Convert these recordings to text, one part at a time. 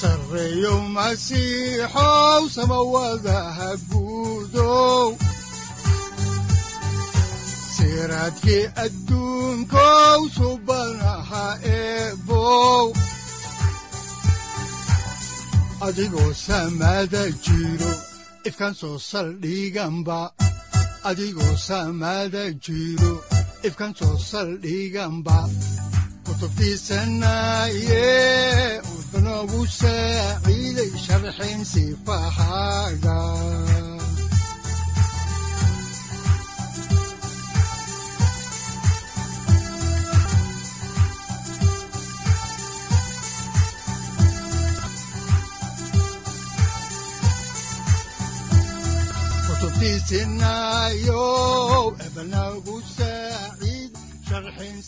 sareyow masiixow samawadaha guudow siraadkii adduunkow soo saldhiganba adigoo soo saldhiganba kutubtiisanaye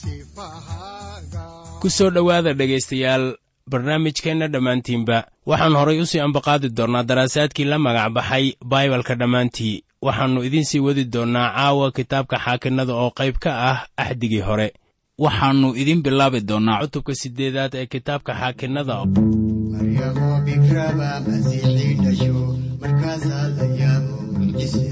sifahaaga ku soo dhowaada dhegaystayaal barnaamijkeenna dhammaantiinba. Waxaan horay u sii ambaqaadi doonnaa daraasaadkii la magac baxay baibalka dhammaantii. Waxaannu idiin sii wadi doonnaa caawa kitaabka xaakinnada oo qayb ka ah axdigii hore. Waxaannu idiin bilaabi doonnaa cutubka siddeedaad ee kitaabka xaakinnada maryamo bikraba masiixii dhasho markaasaa la yaabo mucjise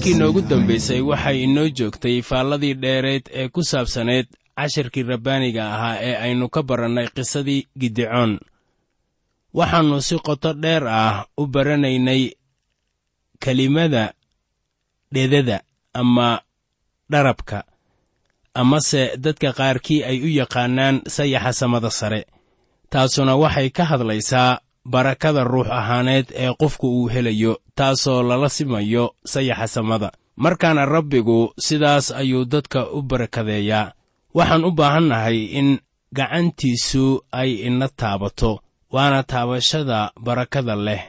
markii noogu dambaysay waxay inoo joogtay faalladii dheereed ee ku saabsaneed cashirkii rabbaaniga ahaa ee aynu ka barannay qisadii gidicoon waxaannu si qoto dheer ah u baranaynay kelimada dhedada ama dharabka amase dadka qaarkii ay u yaqaannaan sayaxa samada sare taasuna waxay ka hadlaysaa barakada ruux ahaaneed ee qofku uu helayo taasoo lala simayo sayaxa samada. Markaana rabbigu sidaas ayuu dadka u barakadeeyaa. Waxaan u baahannahay in gacantiisu ay ina taabato waana taabashada barakada leh.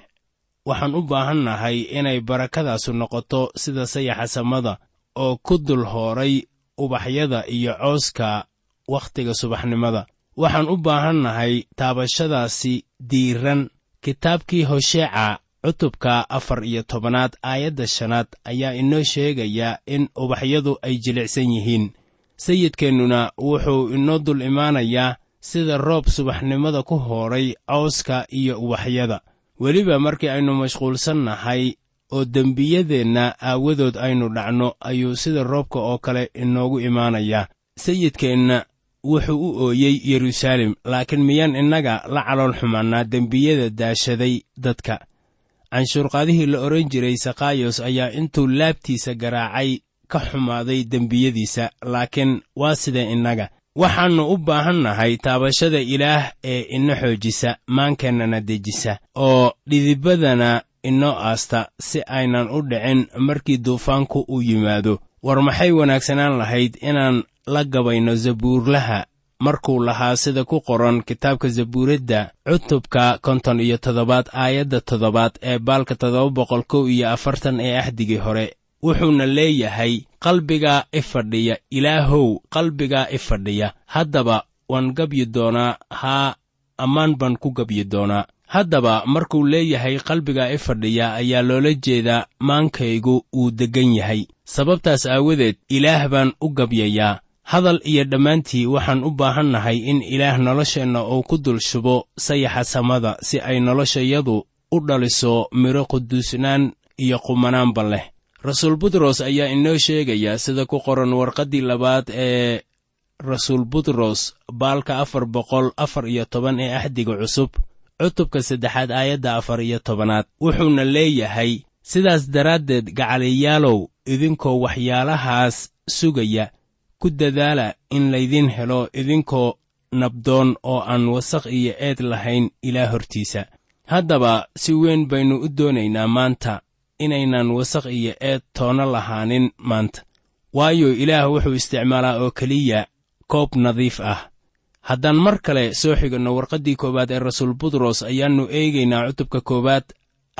Waxaan u baahannahay inay barakadaasu noqoto sida sayaxa samada oo ku dul hooray ubaxyada iyo cooska wakhtiga subaxnimada waxaan u baahannahay taabashadaasi diiran kitaabkii hosheeca cutubka afar iyo tobanaad aayadda shanaad ayaa inoo sheegaya in ubaxyadu ay jilicsan yihiin. Sayidkeennuna wuxuu inoo dul imaanayaa sida roob subaxnimada ku hooray cawska iyo ubaxyada. Weliba markii aynu mashquulsan nahay oo dembiyadeenna aawadood aynu dhacno ayuu sida roobka oo kale inoogu imaanayaa. Sayidkeenna wuxuu u ooyey yeruusaalem laakiin miyaan innaga la calool xumaannaa dembiyada daashaday dadka. Canshuurqaadihii la odhan jiray sakayos ayaa intuu laabtiisa garaacay ka xumaaday dembiyadiisa laakiin waa sida innaga. Waxaannu u baahan nahay taabashada ilaah ee ina xoojisa maankeennana dejisa oo dhidibadana inoo aasta si aynan u dhicin markii duufaanku uu yimaado. War maxay wanaagsanaan lahayd inaan la gabayno zabuurlaha markuu lahaa sida ku qoran kitaabka zabuuradda cutubka konton iyo toddobaad aayadda toddobaad ee baalka toddoba boqol kow iyo afartan ee axdigii hore wuxuuna leeyahay qalbigaa i fadhiya ilaahow qalbigaa i fadhiya haddaba waan gabyi doonaa haa ammaan baan ku gabyi doonaa. Haddaba markuu leeyahay qalbigaa i fadhiya ayaa loola jeedaa maankaygu uu deggan yahay. Sababtaas aawadeed ilaah baan u gabyayaa hadal iyo dhammaantii waxaan u baahan nahay in ilaah nolosheenna uu ku dul shubo sayaxa samada si ay noloshayadu u dhaliso midho quduusnaan iyo qumanaanba leh. Rasuul butros ayaa inoo sheegaya sida ku qoran warqaddii labaad ee rasuul butros baalka afar boqol afar iyo toban ee axdiga cusub cutubka saddexaad aayadda afar iyo tobanaad. Wuxuuna leeyahay sidaas daraaddeed gacaliyaalow idinkoo waxyaalahaas sugaya ku dadaala in laydin helo idinkoo nabdoon oo aan wasakh iyo eed lahayn ilaa hortiisa. Haddaba si weyn baynu u doonaynaa maanta inaynan wasakh iyo eed toona lahaanin maanta. Waayo ilaah wuxuu isticmaalaa oo keliya koob nadiif ah. Haddaan mar kale soo xiganno warqaddii koowaad ee rasuul butros ayaannu eegaynaa cutubka koowaad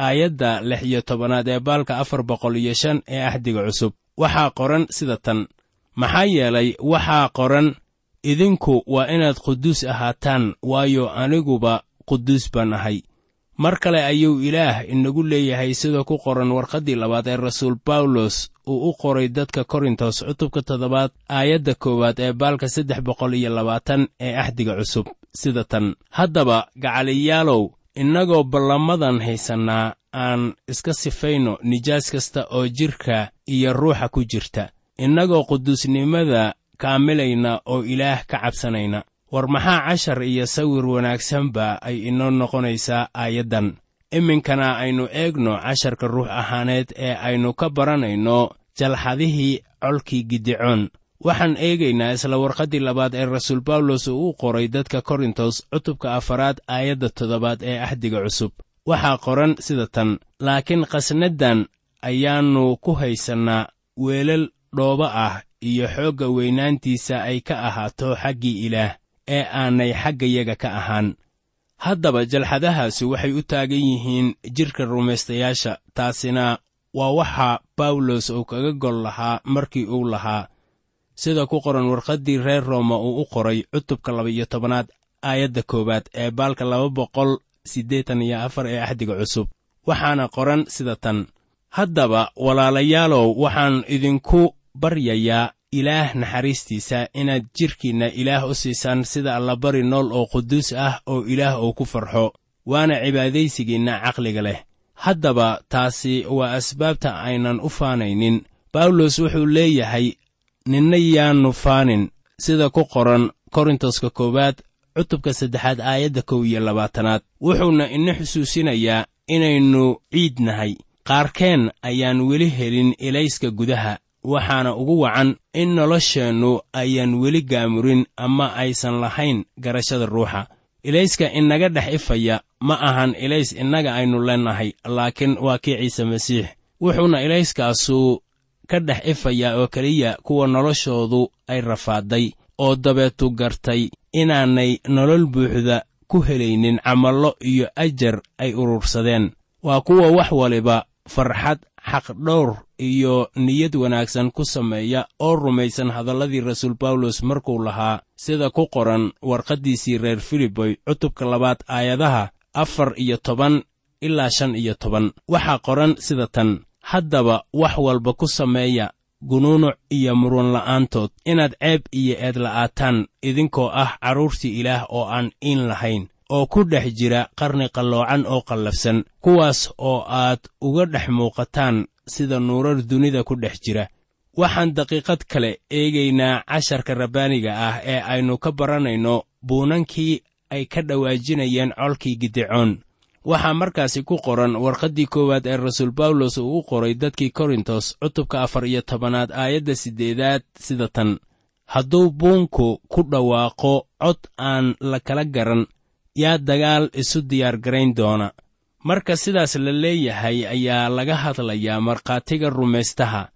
aayadda lix iyo tobanaad ee baalka afar boqol iyo shan ee axdiga cusub. Waxaa qoran sida tan maxaa yeelay waxaa qoran idinku waa inaad quduus ahaataan waayo aniguba quduus baan ahay. Mar kale ayuu ilaah inagu leeyahay sida ku qoran warqaddii labaad ee rasuul bawlos uu u qoray dadka korintos cutubka toddobaad aayadda koowaad ee baalka saddex boqol iyo labaatan ee axdiga cusub sida tan haddaba gacaliyaalow innagoo ballamadan haysannaa aan iska sifayno nijaas kasta oo jidhka iyo ruuxa ku jirta innagoo quduusnimada kaamilayna oo ilaah ka cabsanayna. War maxaa cashar iyo sawir wanaagsanba ay inoo noqonaysaa aayaddan. Iminkana aynu eegno casharka ruux ahaaneed ee aynu ka baranayno jalxadihii colkii gidicoon waxaan eegaynaa isla warqaddii labaad ee rasuul bawlos uu u qoray dadka korintos cutubka afaraad aayadda toddobaad ee axdiga cusub. Waxaa qoran sida tan laakiin khasnaddan ayaannu ku haysannaa weelal dhoobo ah iyo xoogga weynaantiisa ay ka ahaato xaggii ilaah ee aanay xaggayaga ka ahaan. Haddaba jalxadahaasi waxay u taagan yihiin jidhka rumaystayaasha taasina waa waxa bawlos uu kaga gol lahaa markii uu lahaa. Sida ku qoran warqaddii reer rooma uu u qoray cutubka laba-iyo tobanaad aayadda koowaad ee baalka laba boqol siddeetan iyo afar ee axdiga cusub. Waxaana qoran sida tan haddaba walaalayaalow waxaan idinku baryayaa ilaah naxariistiisa inaad jidhkiinna ilaah u siisaan sida allabari nool oo quduus ah oo ilaah uu ku farxo waana cibaadaysigiinna caqliga leh. Haddaba taasi waa asbaabta aynan u faanaynin. Bawlos wuxuu leeyahay ninna yaannu faanin. Sida ku qoran korintoska koowaad cutubka saddexaad aayadda kow iyo labaatanaad. Wuxuuna ina xusuusinayaa inaynu ciid nahay qaarkeen ayaan weli helin ilayska gudaha waxaana ugu wacan in nolosheennu ayaan weli gaamurin ama aysan lahayn garashada ruuxa. Ilayska inaga dhex ifaya ma ahan ilays innaga aynu leennahay laakiin waa kii ciise masiix. Wuxuuna ilayskaasu ka dhex ifayaa oo keliya kuwa noloshoodu ay rafaaday oo dabeetu gartay inaanay nolol buuxda ku helaynin camallo iyo ajar ay urursadeen. Waa kuwa wax waliba farxad xaqdhowr iyo niyad wanaagsan ku sameeya oo rumaysan hadalladii rasuul bawlos markuu lahaa sida ku qoran warqaddiisii reer filiboy cutubka labaad aayadaha afar iyo toban ilaa shan iyo toban. Waxaa qoran sida tan haddaba wax walba ku sameeya gunuunuc iyo murun la'aantood. Inaad ceeb iyo eedla'aataan idinkoo ah carruurtii ilaah oo aan iin lahayn oo ku dhex jira qarni qalloocan oo qallafsan kuwaas oo aad uga dhex muuqataan sida nuurar dunida ku dhex jira. Waxaan daqiiqad kale eegaynaa casharka rabbaaniga ah ee aynu ka baranayno buunankii ay ka dhawaajinayeen colkii gidicoon waxaa markaasi ku qoran warqaddii koowaad ee rasuul bawlos uu u qoray dadkii korintos cutubka afar iyo tobanaad aayadda siddeedaad sida tan. Hadduu buunku ku dhawaaqo cod aan la kala garan yaa dagaal isu diyaargarayn doona. Marka sidaas la leeyahay ayaa laga hadlayaa markhaatiga rumaystaha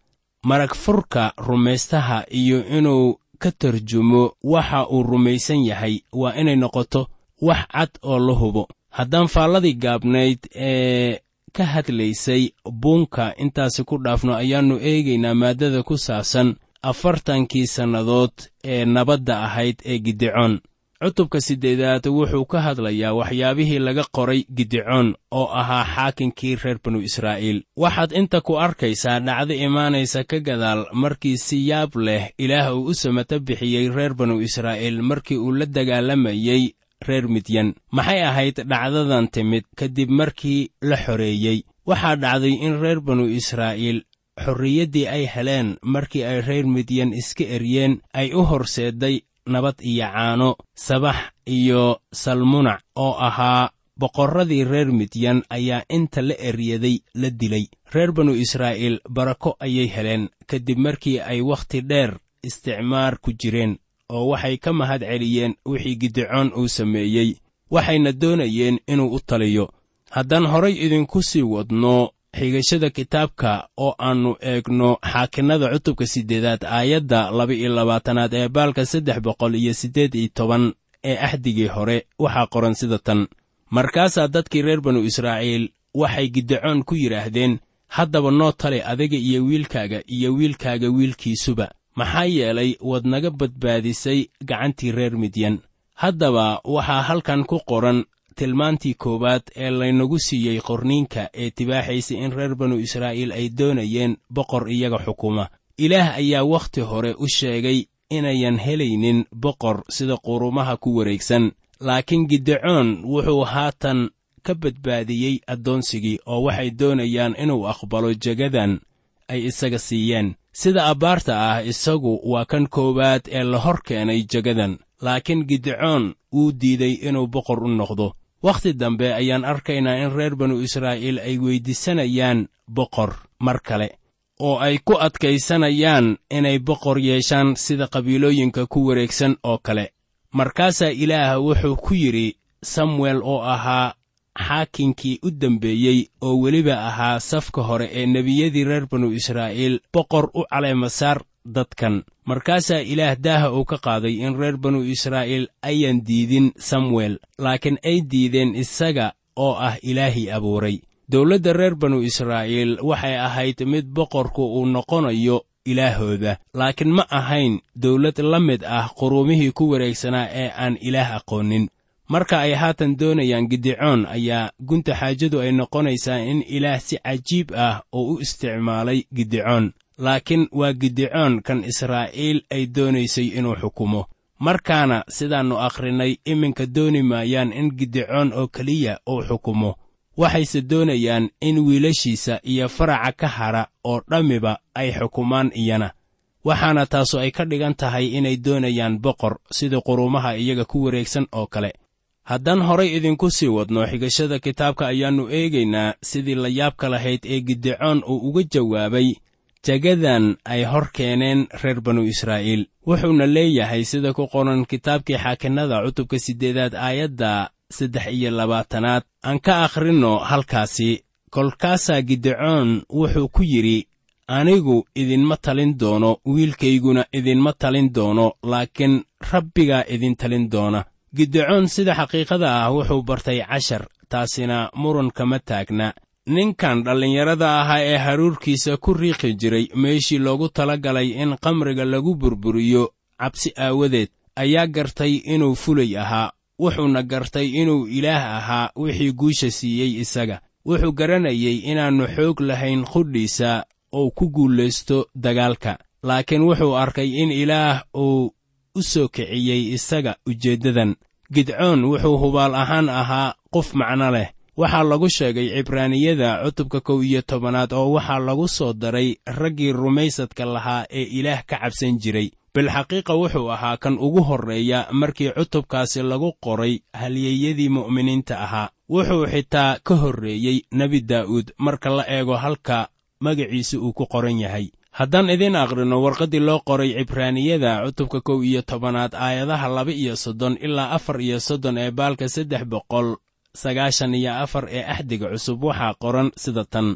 marag furka rumaystaha iyo inuu ka tarjumo waxa uu rumaysan yahay. Waa inay noqoto wax cad oo la hubo. Haddaan faalladii gaabnayd ee ka hadlaysay buunka intaasi ku dhaafno ayaannu eegaynaa maaddada ku saabsan afartankii sannadood ee nabadda ahayd ee gidicoon cutubka siddeedaad wuxuu ka hadlayaa waxyaabihii laga qoray gidicoon oo ahaa xaakinkii reer banu israa'iil. Waxaad inta ku arkaysaa dhacdo imaanaysa ka gadaal markii si yaab leh ilaah uu u samata bixiyey reer banu israa'iil markii uu la dagaalamayey reer midyan. Maxay ahayd dhacdadan timid kadib markii la xoreeyey? Waxaa dhacday in reer banu israa'iil xorriyaddii ay heleen markii ay reer midyan iska eryeen ay u horseedday nabad iyo caano sabax iyo salmunac oo ahaa boqorradii reer midyan ayaa inta la eryaday la dilay. Reer banu israa'iil barako ayay heleen kadib markii ay wakhti dheer isticmaar ku jireen oo waxay ka mahad celiyeen wixii gidicoon uu sameeyey waxayna doonayeen inuu u taliyo. Haddaan horay idinku sii wadno xigashada kitaabka oo aannu eegno xaakinnada cutubka siddeedaad aayadda laba-iyo labaatanaad ee baalka saddex boqol iyo siddeed iyo toban ee axdigii hore waxaa qoran sida tan. Markaasaa dadkii reer banu israa'iil waxay gidicoon ku yidhaahdeen haddaba noo tali adiga iyo wiilkaaga iyo wiilkaaga wiilkiisuba. Maxaa yeelay waad naga badbaadisay gacantii reer midyan. Haddaba waxaa halkan ku qoran tilmaantii koowaad ee laynagu siiyey qorniinka ee tibaaxaysa in reer banu israa'iil ay doonayeen boqor iyaga xukuma. Ilaah ayaa wakhti hore u sheegay inayan helaynin boqor sida qurumaha ku wareegsan laakiin gidicoon wuxuu haatan ka badbaadiyey addoonsigii oo waxay doonayaan inuu aqbalo jegadan ay isaga siiyeen. Sida abbaarta ah isagu waa kan koowaad ee la hor keenay jegadan laakiin gidicoon wuu diiday inuu boqor u noqdo wakhti dambe ayaan arkaynaa in reer banu israa'iil ay weyddiisanayaan boqor mar kale oo ay ku adkaysanayaan inay boqor yeeshaan sida qabiilooyinka ku wareegsan oo kale. Markaasaa ilaah wuxuu ku yidhi samuel oo ahaa xaakinkii u dembeeyey oo weliba ahaa safka hore ee nebiyadii reer banu israa'iil boqor u caleemasaar dadkan. Markaasaa ilaah daaha uu ka qaaday in reer banu israa'iil ayan diidin samuel laakiin ay diideen isaga oo ah ilaahii abuuray. Dowladda reer banu israa'iil waxay ahayd mid boqorku uu noqonayo ilaahooda laakiin ma ahayn dawlad la mid ah quruumihii ku wareegsanaa ee aan ilaah aqoonin. Marka ay haatan doonayaan gidicoon ayaa gunta xaajadu ay noqonaysaa in ilaah si cajiib ah oo u isticmaalay gidicoon laakiin waa gidicoon kan israa'iil ay doonaysay inuu xukumo. Markaana sidaannu akhrinay iminka dooni maayaan in gidicoon oo keliya uu xukumo. Waxayse doonayaan in wiilashiisa iyo faraca ka hadha oo dhammiba ay xukumaan iyana. Waxaana taasu ay ka dhigan tahay inay doonayaan boqor sida quruumaha iyaga ku wareegsan oo kale. Haddaan horay idinku sii wadno xigashada kitaabka ayaannu eegaynaa sidii la yaabka lahayd ee gidicoon uu uga jawaabay jagadan ay hor keeneen reer banu israa'iil. Wuxuuna leeyahay sida ku qoran kitaabkii xaakinnada cutubka siddeedaad aayadda saddex iyo labaatanaad. Aan ka akhrinno halkaasi. Kolkaasaa gidicoon wuxuu ku yidhi anigu idinma talin doono wiilkayguna idinma talin doono laakiin rabbigaa idin talin doona. Gidicoon sida xaqiiqada ah wuxuu bartay cashar taasina muran kama taagna ninkan dhallinyarada ahaa ee haruurkiisa ku riiqi jiray meeshii loogu tala galay in qamriga lagu burburiyo cabsi aawadeed ayaa gartay inuu fulay ahaa. Wuxuuna gartay inuu ilaah ahaa wixii guusha siiyey isaga. Wuxuu garanayey inaannu xoog lahayn qudhiisa uu ku guulaysto dagaalka. Laakiin wuxuu arkay in ilaah uu u soo kiciyey isaga ujeeddadan. Gidcoon wuxuu hubaal ahaan ahaa qof macno leh waxaa lagu sheegay cibraaniyada cutubka kow iyo tobanaad oo waxaa lagu soo daray raggii rumaysadka lahaa ee ilaah ka cabsan jiray. Bilxaqiiqa wuxuu ahaa kan ugu horreeya markii cutubkaasi lagu qoray halyeeyadii mu'miniinta ahaa. Wuxuu xitaa ka horreeyey nebi daa'uud marka la eego halka magaciisa uu ku qoran yahay. Haddaan idiin aqrino warqaddii loo qoray cibraaniyada cutubka kow iyo tobanaad aayadaha laba iyo soddon ilaa afar iyo soddon ee baalka saddex boqol sagaashan iyo afar ee axdiga cusub waxaa qoran sida tan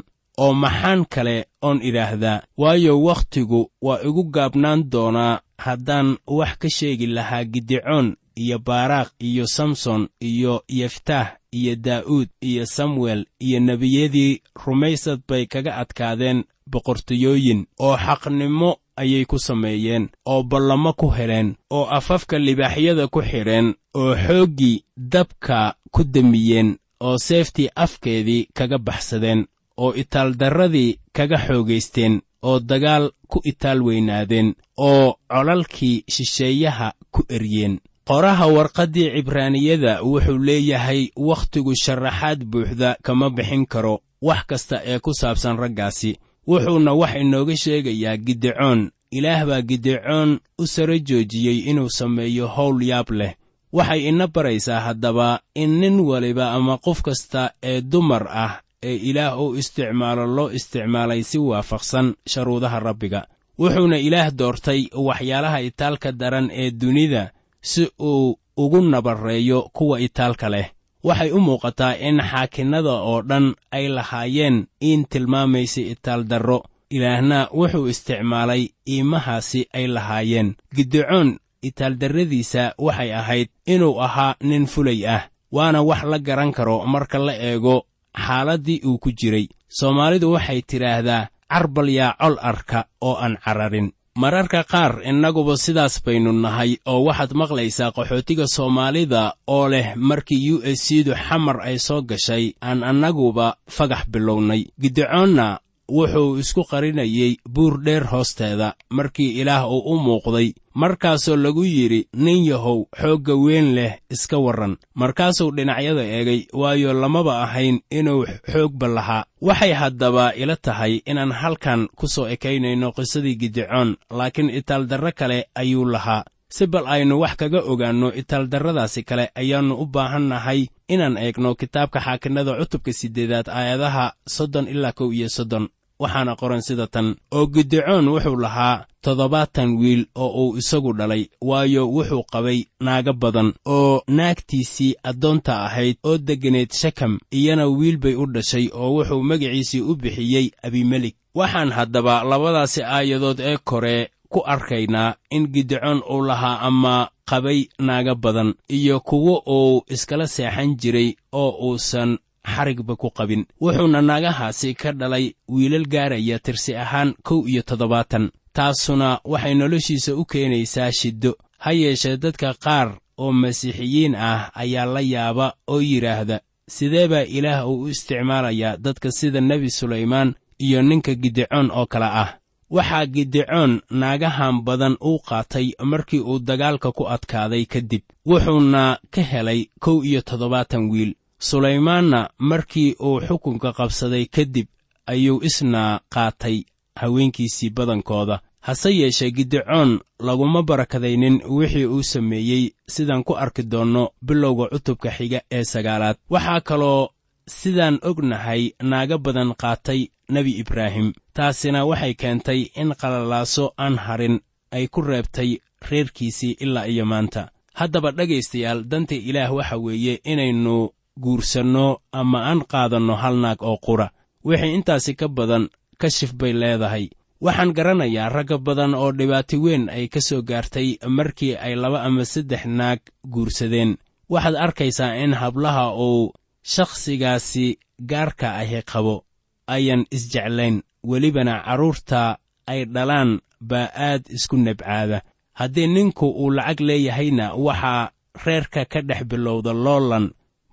oo maxaan kale oon idhaahdaa waayo wakhtigu waa igu gaabnaan doonaa haddaan wax ka sheegi lahaa gidicoon iyo baaraaq iyo samson iyo yeftaah iyo daa'uud iyo samuel iyo nebiyadii rumaysad bay kaga adkaadeen boqortooyooyin oo xaqnimo ayay ku sameeyeen oo ballamo ku heleen oo afafka libaaxyada ku xidheen oo xooggii dabka ku demiyeen oo seeftii afkeedii kaga baxsadeen oo itaaldarradii kaga xoogaysteen oo dagaal ku itaal weynaadeen oo colalkii shisheeyaha ku eryeen. Qoraha warqaddii cibraaniyada wuxuu leeyahay wakhtigu sharaxaad buuxda kama bixin karo wax kasta ee ku saabsan raggaasi wuxuuna wax inooga sheegayaa gidecoon. Ilaah baa gidecoon u sara joojiyey inuu sameeyo howl yaab leh. Waxay ina baraysaa haddaba in nin waliba ama qof kasta ee dumar ah ee ilaah uu isticmaalo loo isticmaalay si waafaqsan sharuudaha rabbiga. Wuxuuna ilaah doortay waxyaalaha itaalka daran ee dunida si uu ugu nabarreeyo kuwa itaalka leh waxay u muuqataa in xaakinnada oo dhan ay lahaayeen iin tilmaamaysa itaaldarro ilaahna wuxuu isticmaalay iimahaasi ay lahaayeen. Gidecoon itaaldarradiisa waxay ahayd inuu ahaa nin fulay ah waana wax la garan karo marka la eego xaaladdii uu ku jiray. Soomaalidu waxay tidhaahdaa carbal yaa col arka oo aan cararin mararka qaar innaguba sidaas baynu nahay oo waxaad maqlaysaa qaxootiga soomaalida oo leh markii u s du xamar ay soo gashay aan annaguba fagax bilownay. Gidecoonna wuxuu isku qarinayey buur dheer hoosteeda markii ilaah uu u muuqday. Markaasoo lagu yidhi nin yahow xoogga weyn leh iska warran. Markaasuu dhinacyada eegay waayo lamaba ahayn inuu xoogba lahaa waxay haddaba ila tahay inaan halkan ku soo ekaynayno qisadii gidecoon laakiin itaaldarro kale ayuu lahaa. Si bal aynu wax kaga ogaanno itaaldarradaasi kale ayaannu u baahan nahay inaan eegno kitaabka xaakinnada cutubka siddeedaad aayadaha soddon ilaa kow iyo soddon waxaana qoran sida tan oo gidecoon wuxuu lahaa toddobaatan wiil oo uu isagu dhalay waayo wuxuu qabay naago badan oo naagtiisii addoonta ahayd oo degganeed shakam iyana wiil bay u dhashay oo wuxuu magaciisii u bixiyey abimelik waxaan haddaba labadaasi aayadood ee kore ku arkaynaa in gidecoon uu lahaa ama qabay naago badan iyo kuwo uu iskala seexan jiray oo uusan xarigba ku qabin. Wuxuuna naagahaasi ka dhalay wiilal gaaraya tirsi ahaan kow iyo toddobaatan. Taasuna waxay noloshiisa u keenaysaa shiddo. Ha yeeshee dadka qaar oo masiixiyiin ah ayaa la yaaba oo yidhaahda sidee baa ilaah uu u isticmaalayaa dadka sida nebi sulaymaan iyo ninka gidecoon oo kale ah? Waxaa gidecoon naagahan badan uu qaatay markii uu dagaalka ku adkaaday kadib wuxuuna ka helay kow iyo toddobaatan wiil sulaymaanna markii uu xukunka qabsaday kadib ayuu isna qaatay haweenkiisii badankooda. Hase yeeshee gidecoon laguma barakadaynin wixii uu sameeyey sidaan ku arki doonno bilowga cutubka xiga ee sagaalaad. Waxaa kaloo sidaan ognahay naago badan qaatay nebi ibraahim. Taasina waxay keentay in qalalaaso aan harin ay ku reebtay reerkiisii ilaa iyo maanta. Haddaba dhegaystayaal danta ilaah waxa weeye inaynu guursanno ama aan qaadanno hal naag oo qura. Wixii intaasi ka badan kashif bay leedahay. Waxaan garanayaa ragga badan oo dhibaato weyn ay ka soo gaartay markii ay laba ama saddex naag guursadeen. Waxaad arkaysaa in hablaha uu shakhsigaasi gaarka ahi qabo. Ayan isjeclayn welibana carruurta ay dhalaan baa aad isku nebcaada. Haddii ninku uu lacag leeyahayna waxaa reerka ka dhex bilowda loolan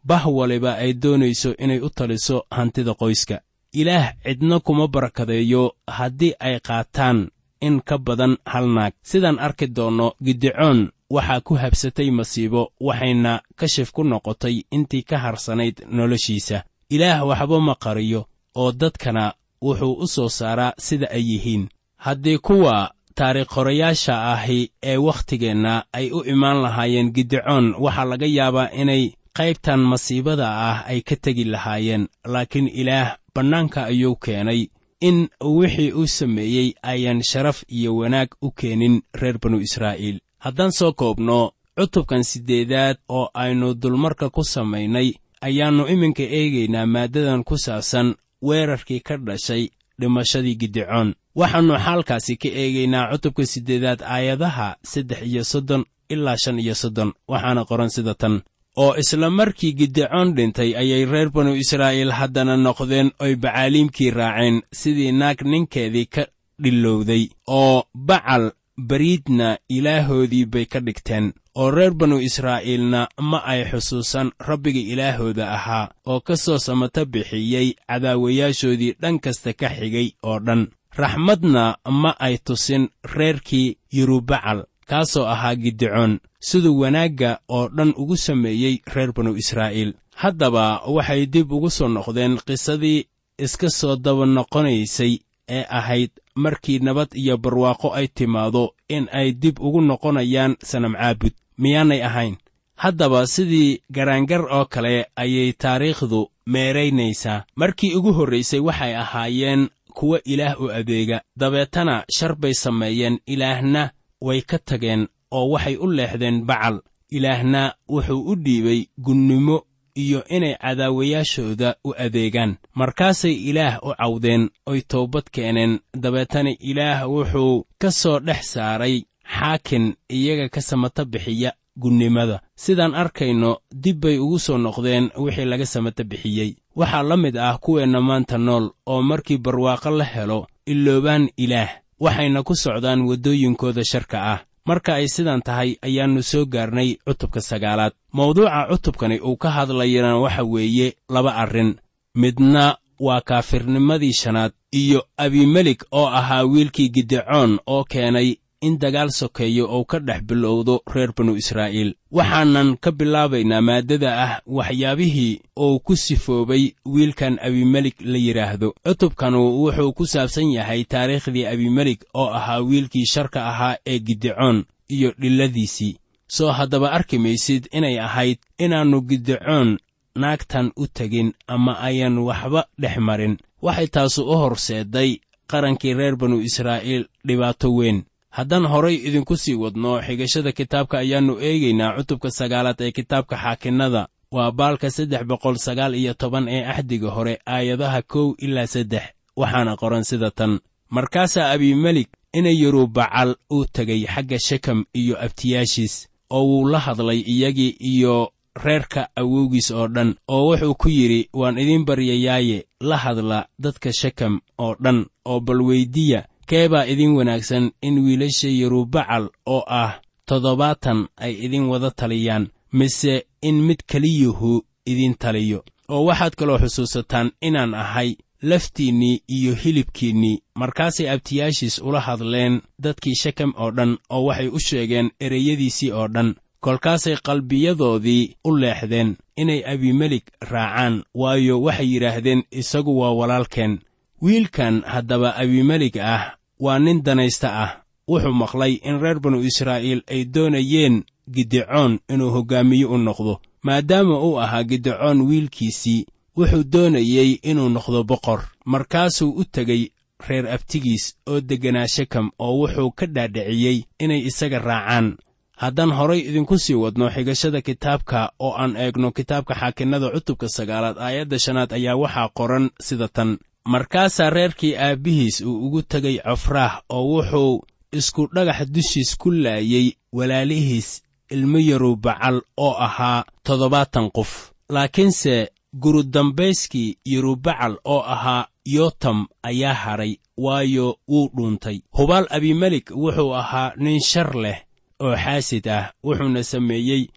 bah waliba ay doonayso inay u taliso hantida qoyska. Ilaah cidna kuma barakadeeyo haddii ay qaataan in ka badan hal naag. Sidaan arki doonno gidicoon waxaa ku habsatay masiibo waxayna kashif ku noqotay intii ka harsanayd noloshiisa. Ilaah waxba ma qariyo oo dadkana wuxuu u soo saaraa sida ay yihiin. Haddii kuwa taariikh qorayaasha ahi ee wakhtigeenna ay u imaan lahaayeen gidicoon waxaa laga yaabaa inay qaybtan masiibada ah ay ka tegi lahaayeen laakiin ilaah bannaanka ayuu keenay in wixii uu sameeyey ayaan sharaf iyo wanaag u keenin reer banu israa'iil. Haddaan soo koobno cutubkan siddeedaad oo aynu dulmarka ku samaynay ayaannu iminka eegaynaa maaddadan ku saabsan weerarkii ka dhashay dhimashadii gidicoon waxaannu xaalkaasi ka eegaynaa cutubka siddeedaad aayadaha saddex iyo soddon ilaa shan iyo soddon waxaana qoran sida tan oo isla markii gidicoon dhintay ayay reer banu israa'iil haddana noqdeen oy bacaaliimkii raaceen sidii naag ninkeedii ka dhillowday oo bacal bariidna ilaahoodii bay ka dhigteen oo reer banu israa'iilna ma ay xusuusan rabbiga ilaahooda ahaa oo ka soo samata bixiyey cadaawayaashoodii dhan kasta ka xigay oo dhan. Raxmadna ma ay tusin reerkii yerubacal kaasoo ahaa gidicoon siduu wanaagga oo dhan ugu sameeyey reer banu israa'iil. Haddaba waxay dib ugu soo noqdeen qisadii iska soo daba noqonaysay ee ahayd markii nabad iyo barwaaqo ay timaado in ay dib ugu noqonayaan sanam caabud miyaanay ahayn. Haddaba sidii garaangar oo kale ayay taariikhdu meeraynaysaa markii ugu horraysay waxay ahaayeen kuwa ilaah u adeega dabeetana shar bay sameeyeen ilaahna way ka tageen oo waxay u leexdeen bacal. Ilaahna wuxuu u dhiibay gunnimo iyo inay cadaawayaashooda u adeegaan. Markaasay ilaah u cawdeen oy toobad keeneen. Dabeetana ilaah wuxuu ka soo dhex saaray xaakin iyaga ka samata bixiya gunnimada. Sidaan arkayno dib bay ugu soo noqdeen wixii laga samata bixiyey. Waxaa la mid ah kuweenna maanta nool oo markii barwaaqo la helo iloobaan ilaah waxayna ku socdaan waddooyinkooda sharka ah. Marka ay sidan tahay ayaannu soo gaarnay cutubka sagaalaad. Mawduuca cutubkani uu ka hadlayana waxa weeye laba arrin. Midna waa kaafirnimadii shanaad iyo abimelik oo ahaa wiilkii gidicoon oo keenay in dagaal sokeeyo oo ka dhex bilowdo reer banu israa'iil. Waxaanan ka bilaabaynaa maaddada ah waxyaabihii uu ku sifoobay wiilkan abimelik la yidhaahdo cutubkanu wuxuu ku saabsan yahay taariikhdii abimelik oo ahaa wiilkii sharka ahaa ee gidicoon iyo dhilladiisii. Soo haddaba arki maysid inay ahayd inaannu gidicoon naagtan u tegin ama ayaan waxba dhex marin. Waxay taasu u horseedday qarankii reer banu israa'iil dhibaato weyn haddaan horay idinku sii wadno xigashada kitaabka ayaannu eegaynaa cutubka sagaalaad ee kitaabka xaakinnada. Waa baalka saddex boqol sagaal iyo toban ee axdiga hore aayadaha kow ilaa saddex. Waxaana qoran sida tan. Markaasaa abimelik ina yerubacal uu tegay xagga shekam iyo abtiyaashiis oo wuu la hadlay iyagii iyo reerka awowgiis oo dhan oo wuxuu ku yidhi waan idiin baryayaaye la hadla dadka shekam oo dhan oo bal weyddiya kee baa idin wanaagsan in wiilasha yerubacal oo ah toddobaatan ay idin wada taliyaan mise in mid keliyuhu idin taliyo. Oo waxaad kaloo xusuusataan inaan ahay laftiinnii iyo hilibkiinnii markaasay abtiyaashiis ula hadleen dadkii shekam oo dhan oo waxay u sheegeen ereyadiisii oo dhan. Kolkaasay qalbiyadoodii u leexdeen inay abimelik raacaan waayo waxay yidhaahdeen isagu waa walaalkeen wiilkan haddaba abimelik ah waa nin danaysta ah. Wuxuu maqlay in reer banu israa'iil ay doonayeen gidicoon inuu hoggaamiye u noqdo. Maadaama uu ahaa gidicoon wiilkiisii wuxuu doonayey inuu noqdo boqor. Markaasuu u tegey reer abtigiis oo degganaa shekam oo wuxuu ka dhaadhiciyey inay isaga raacaan. Haddaan horay idinku sii wadno xigashada kitaabka oo aan eegno kitaabka xaakinnada cutubka sagaalaad aayadda shanaad ayaa waxaa qoran sida tan markaasaa reerkii aabbihiis uu ugu tegay cofraah oo wuxuu isku dhagax dushiis ku laayey walaalihiis ilmo yerubacal oo ahaa toddobaatan qof. Laakiinse gurudambayskii yerubacal oo ahaa yotam ayaa hadhay waayo wuu dhuuntay. Hubaal abimelik wuxuu ahaa nin shar leh oo xaasid ah wuxuuna sameeyey.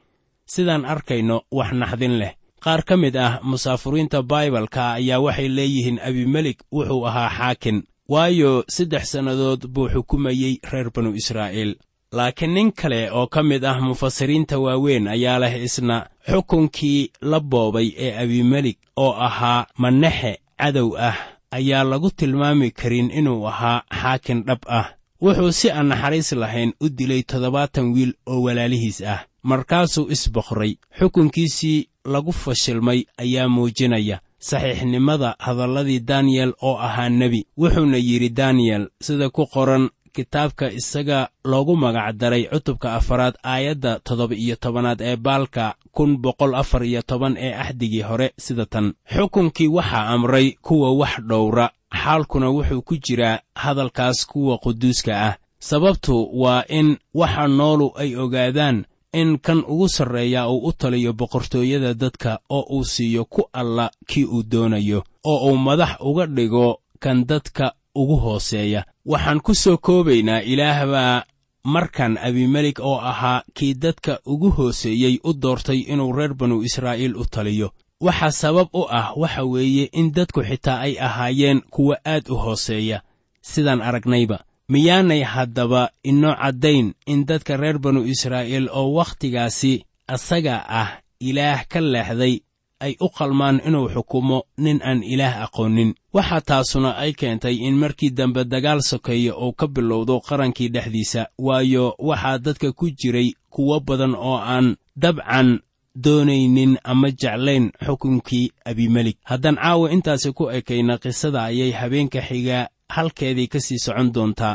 Sidaan arkayno wax naxdin leh qaar ka mid ah musaafuriinta baibalka ayaa waxay leeyihiin abimelik wuxuu ahaa xaakin waayo saddex sannadood buu xukumayey reer banu israa'iil. Laakiin nin kale oo ka mid ah mufasiriinta waaweyn ayaa leh isna xukunkii la boobay ee abimelik oo ahaa manaxe cadow ah ayaa lagu tilmaami karin inuu ahaa xaakin dhab ah. Wuxuu si aan naxariis lahayn u dilay toddobaatan wiil oo walaalihiis ah markaasuu isboqray xukunkiisii lagu fashilmay ayaa muujinaya saxiixnimada hadalladii daniyel oo ahaa nebi. Wuxuuna yidhi daniyel sida ku qoran kitaabka isaga loogu magacdaray cutubka afaraad aayadda toddoba-iyo tobanaad ee baalka kun boqol afar iyo toban ee axdigii hore sida tan. Xukunkii waxaa amray kuwa wax dhowra xaalkuna wuxuu ku jiraa hadalkaas kuwa quduuska ah. Sababtu waa in waxa noolu ay ogaadaan in kan ugu sarreeya uu u taliyo boqortooyada dadka oo uu siiyo ku alla kii uu doonayo oo uu madax uga dhigo kan dadka ugu hooseeya. Waxaan ku soo koobaynaa ilaah baa markan abimelik oo ahaa kii dadka ugu hooseeyey u doortay inuu reer banu israa'iil u taliyo. Waxa sabab u ah waxa weeye in dadku xitaa ay ahaayeen kuwa aad u hooseeya. Sidaan aragnayba miyaanay haddaba inoo caddayn in dadka reer banu israa'iil oo wakhtigaasi asaga ah ilaah ka leexday ay u qalmaan inuu xukumo nin aan ilaah aqoonin. Waxaa taasuna ay keentay in markii dambe dagaal sokeeya uu ka bilowdo qarankii dhexdiisa waayo waxaa dadka ku jiray kuwo badan oo aan dabcan doonaynin ama jeclayn xukunkii abimelik haddaan caawa intaasi ku ekayna qisada ayay habeenka xiga halkeedii ka sii socon doontaa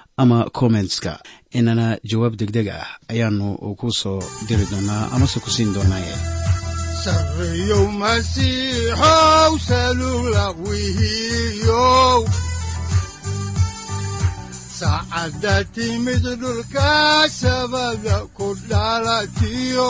ama kommentska inana jawaab degdeg ah ayaanu ku soo diri doonaa amase ku siin doonaaye saacadda timid dhulka sabada ku dhalatiyo